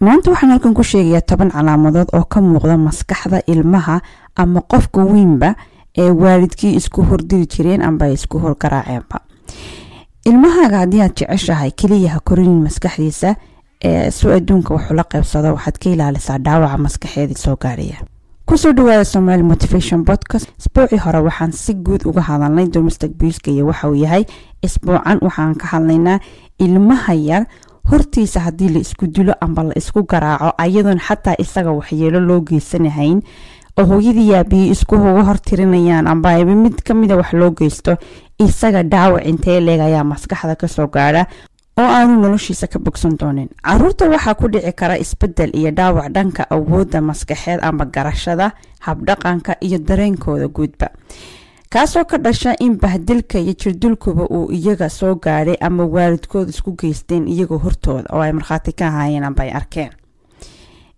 maanta waxaan halkan ku sheegayaa toban calaamadood oo ka muuqda maskaxda ilmaha ama qofka weynba ee waalidkii isku hordiri jireen amba ay isku horgaraaceenba ilmahaaga haddii aad jeceshahay keliya ha korinin maskaxdiisa ee su adduunka wuxuu la qaybsado waxaad ka ilaalisaa dhaawaca maskaxeedii soo gaaraya. Kusoo dhawaada somaali motivation podcast. Isbuucii hore waxaan si guud uga hadalnay domestic buiska iyo waxauu yahay. Isbuucan waxaan ka hadlaynaa ilmaha yar hortiisa haddii la isku dilo amba la isku garaaco ayadoon xataa isaga waxyeelo loo geysanahayn oo hooyadii yaabiyey isku uga hortirinayaan amba ayba mid kamida wax loo geysto. Isaga dhaawac intee leeg ayaa maskaxda ka soo gaadha oo aanu noloshiisa ka bogsan doonin. Caruurta waxaa ku dhici kara isbeddel iyo dhaawac dhanka awoodda maskaxeed amba garashada habdhaqanka iyo dareenkooda guudba kaasoo ka dhasha in bahdilka iyo jirdulkuba uu iyaga soo gaadhay ama waalidkood isku geysteen iyagoo hortooda. Oo ay markhaati ka ahaayeen amba ay arkeen.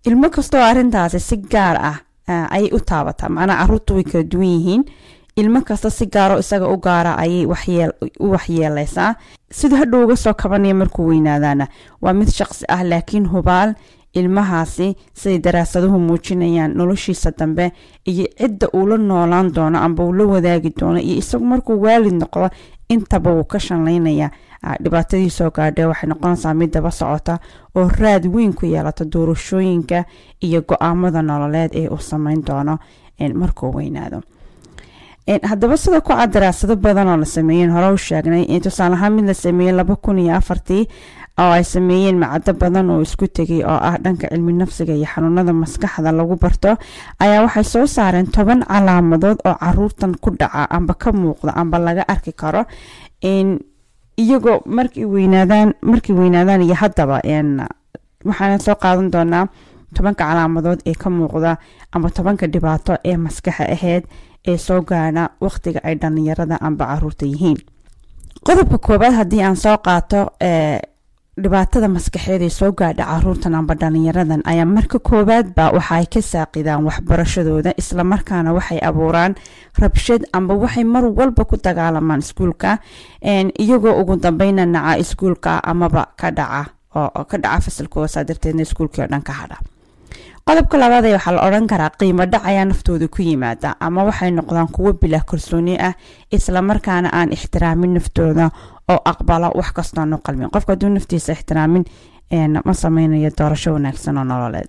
Ilmo kastoo arrintaasi si gaar ah ayay u taabataa macnaa carruurta way kala duwan yihiin. Ilmo kasta si gaaro isaga u gaara ayay u waxyeeleysaa siduu hadhow uga soo kabanaya markuu weynaadaana waa mid shaqsi ah laakiin hubaal ilmahaasi siday daraasaduhu muujinayaan noloshiisa dambe. Iyo cidda uu la noolaan doono amba uu la wadaagi doono iyo isagu markuu waalid noqdo intaba wuu ka shanlaynaya. Dhibaatadii soo gaadhe waxay noqonaysaa mid daba socota oo raad weyn ku yeelata doorashooyinka iyo go'aamada nololeed ee uu sameyn doono markuu weynaado haddaba sida ku cad daraasado badan oo la sameeyeen hore u sheegnay tusaale ahaan mid la sameeyey laba kun iyo afartii oo ay sameeyeen macado badan oo isku tegay oo ah dhanka cilmi nafsiga iyo xanuunada maskaxda lagu barto ayaa waxay soo saareen toban calaamadood oo caruurtan ku dhaca amba ka muuqda amba laga arki karo iyagoo markay weynaadaan markay weynaadaan iyo haddaba waxaana soo qaadan doonaa tobanka calaamadood ee ka muuqda amba tobanka dhibaato ee maskaxa aheyd ee soo gaadha waqtiga ay dhalinyarada amba carruurta yihiin. Qodobka koobaad haddii aan soo qaato dhibaatada maskaxeed ee soo gaadha caruurtan amba dhalinyaradan ayaa marka koowaadba waxa ay ka saaqidaan waxbarashadooda islamarkaana waxay abuuraan rabshad amba waxay mar walba ku dagaalamaan iskuulka iyagoo ugu dambeyna naca iskuulka amaba ka dhaca ka dhaca fasalkooda saa darteedna iskuulkii oo dhan ka hadha qodobka labaad ee waxaa la odhan karaa qiimo dhac ayaa naftooda ku yimaada ama waxay noqdaan kuwo bilaa kalsooni ah islamarkaana aan ixtiraamin naftooda oo aqbala wax kastoonu qalmin. Qofka hadduu naftiisa ixtiraamin ma sameynayo doorasho wanaagsan oo nololeed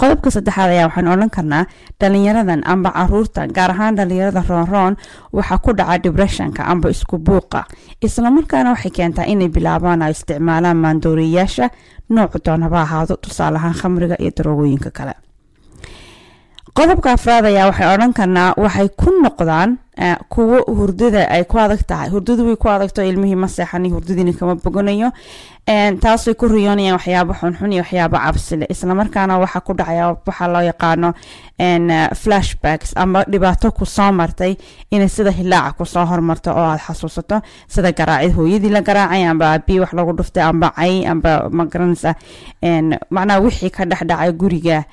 qodobka saddexaad ayaa waxaan odhan karnaa dhalinyaradan amba carruurta gaar ahaan dhalinyarada roonroon waxaa ku dhaca dibressionka amba isku buuqa. Islamarkaana waxay keentaa inay bilaabaan ay isticmaalaan maandooriyayaasha noocu doonaba ahaado tusaale ahaan khamriga iyo daroogooyinka kale qodobka afraad ayaa waxay odhan karnaa waxay ku noqdaan kuwo hurdada ay ku adag tahay. Hurdadu way ku adagto ilmihii ma seexani hurdadiina kama boganayo. Taasay ku riyoonayaan waxyaabo xunxun iyo waxyaabo cabsile islamarkaana waxaa ku dhacaya waxaa loo yaqaano flashbacks ama dhibaato ku soo martay inay sida hilaaca ku soo hormarto oo aad xasuusato. Sida garaacid hooyadii la garaacay amba aabii wax lagu dhuftay amba cay amba magaranaysa macnaha wixii ka dhexdhacay guriga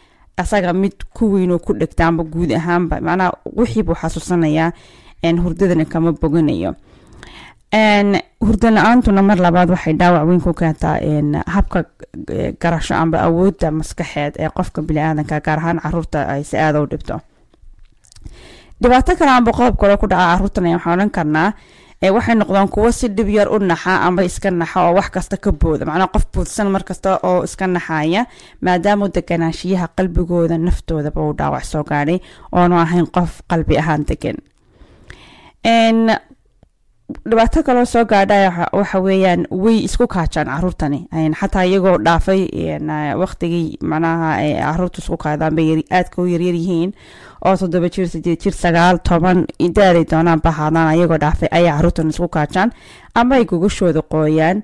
asaga mid ku weyn oo ku dhegta amba guud ahaanba macnaha wixii buu xasuusanayaa hurdadana kama boganayo. Hurdo la'aantuna mar labaad waxay dhaawac weyn ku keentaa habka garasho amba awoodda maskaxeed ee qofka bili-aadanka gaar ahaan carruurta ay si aada u dhibto. Dhibaato kale amba qodob kale ku dhaca caruurtan waxaan odhan karnaa waxay noqdaan kuwo si dhib yar u naxa amba iska naxa oo wax kasta ka booda. Macnaa qof boodsan markasta oo iska naxaya maadaama deganaanshiyaha qalbigooda naftoodaba uu dhaawac soo gaadhay oonu ahayn qof qalbi ahaan degan dhibaato kaloo soo gaadha waxa weeyaan way isku kaajaan caruurtani. Xataa iyagoo dhaafay waqtigii macnaha carruurta isku kaadaan bay u yaryar yihiin. Oo toddoba jir sideed jir sagaal toban daaday doonaan bahaadaan ayagoo dhaafay ayay caruurtan isku kaajaan ama ay gogashooda qooyaan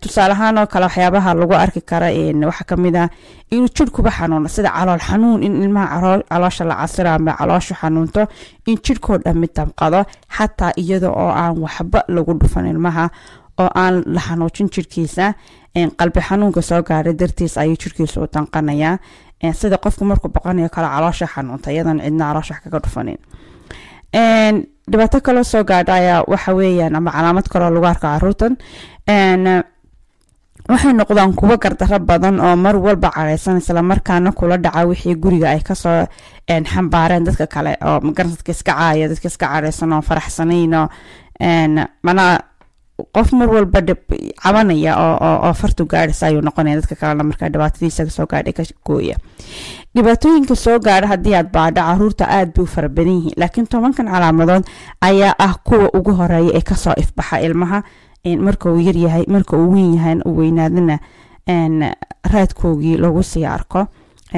tusaale ahaan oo kale waxyaabaha lagu arki kara waxaa ka mid ah inuu jirhkuba xanuuno sida calool xanuun in ilmaha caloosha la casiro ama calooshu xanuunto in jirhkoo dhammi damqado xataa iyada oo aan waxba lagu dhufan ilmaha oo aan la xanuujin jirhkiisa qalbi xanuunka soo gaadhay dartiis ayuu jirhkiisa u danqanayaa sida qofku markuu boqonayo kale caloosha xanuunta iyadan cidna caloosha kaga dhufanin. Dhibaato kaloo soo gaadha ayaa waxa weeyaan ama calaamad kaloo lagu arko caruurtan waxay noqdaan kuwo gardaro badan oo mar walba cadhaysan islamarkaana kula dhaca wixii guriga ay ka soo xambaareen dadka kale oo magaran dadka iska caaya dadka iska cadhaysan oo faraxsanayn oo manaa qof mar walba cabanaya oo fartu gaadhaysa ayuu noqonaya dadka kalena markaa dhibaatadiisa soo gaadhay ka gooya. Dhibaatooyinka soo gaadha haddii aad baadho carruurta aad bay u fara badan yihiin laakiin tobankan calaamadood ayaa ah kuwa ugu horreeya ee ka soo ifbaxa ilmaha marka uu yaryahay marka uu weyn yahay u weynaadana raadkoogii lagu sii arko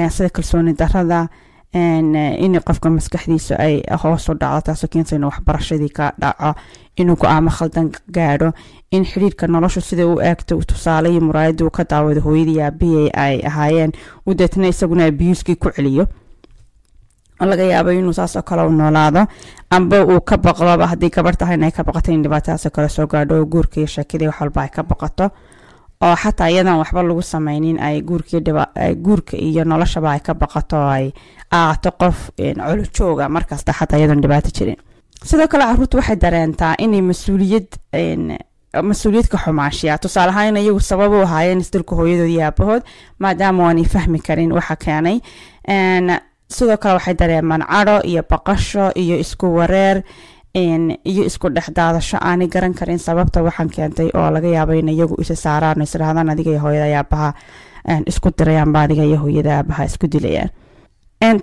sida kalsooni darada in qofka maskaxdiisa ay hoos u dhacdo taasoo keensa inuu waxbarashadii ka dhaco inuu go'aamo khaldan gaadho in xidhiirka noloshu sida u eegto tusaale iyo muraayadii uu ka daawado hooyadii aabihii ay ahaayeen uu deetna isaguna abiuskii ku celiyo laga yaabo inuu saasoo kale u noolaado. Amba uu ka baqdoba haddii gabar inay ka baqato in dhibaatadaasoo kale soo gaadho oo guurka iyo sheekadii wax ay ka baqato. Oo xataa iyadan waxba lagu sameynin ay guurka iyo noloshaba ay ka baqato oo ay aato qof colojooga markasta xataa iyadoon dhibaato jirin. Sidoo kale caruurtu waxay dareentaa inay mas'uuliyad mas'uuliyad ka xumaashiya tusaale ahaan iyagu sabab u ahaayeen isdilka hooyadood iyo aabahood maadaama aanay fahmi karin waxa keenay sidoo kale waxay dareemaan cadho iyo baqasho iyo isku wareer iyo isku dhex daadasho. Aanay garan karin sababta waxaan keentay oo laga yaabo in iyagu isa saaraan o israhdaan adiga iyo hooyada isku dirayaanba adiga iyo hooyada aabaha isku dilayaan.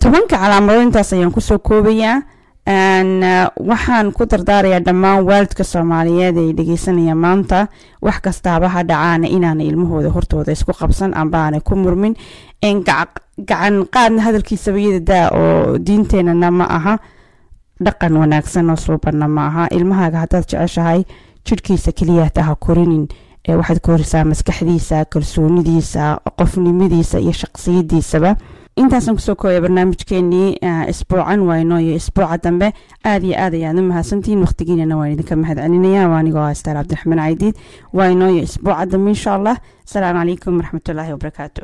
Tobanka calaamadood intaas ayaan ku soo koobayaa. Waxaan ku dardaarayaa dhammaan waalidka soomaaliyeed ay dhegeysanaya maanta. Wax kastaaba ha dhacaana inaanay ilmahooda hortooda isku qabsan amba ku murmin gacan qaadna hadalkiisaba iyada daa oo diinteenana ma aha. Dhaqan wanaagsan oo suubanna ma aha. Ilmahaaga haddaad jeceshahay jidhkiisa keliyaata ha korinin. Waxaad ka horisaa maskaxdiisa kalsoonidiisa qofnimadiisa iyo shaqsiyadiisaba intaasaan ku soo kooya barnaamijkeenii isbuucan wayno iyo isbuuca dambe. Aad iyo aad ayaad u mahadsantihiin waqtigiinana waan idinka mahad celinaya waa anigoo cabdiraxmaan caydiid. Wayno iyo isbuuca dambe insha allah. Asalaamu calaykum waraxmatullaahi wabarakaatu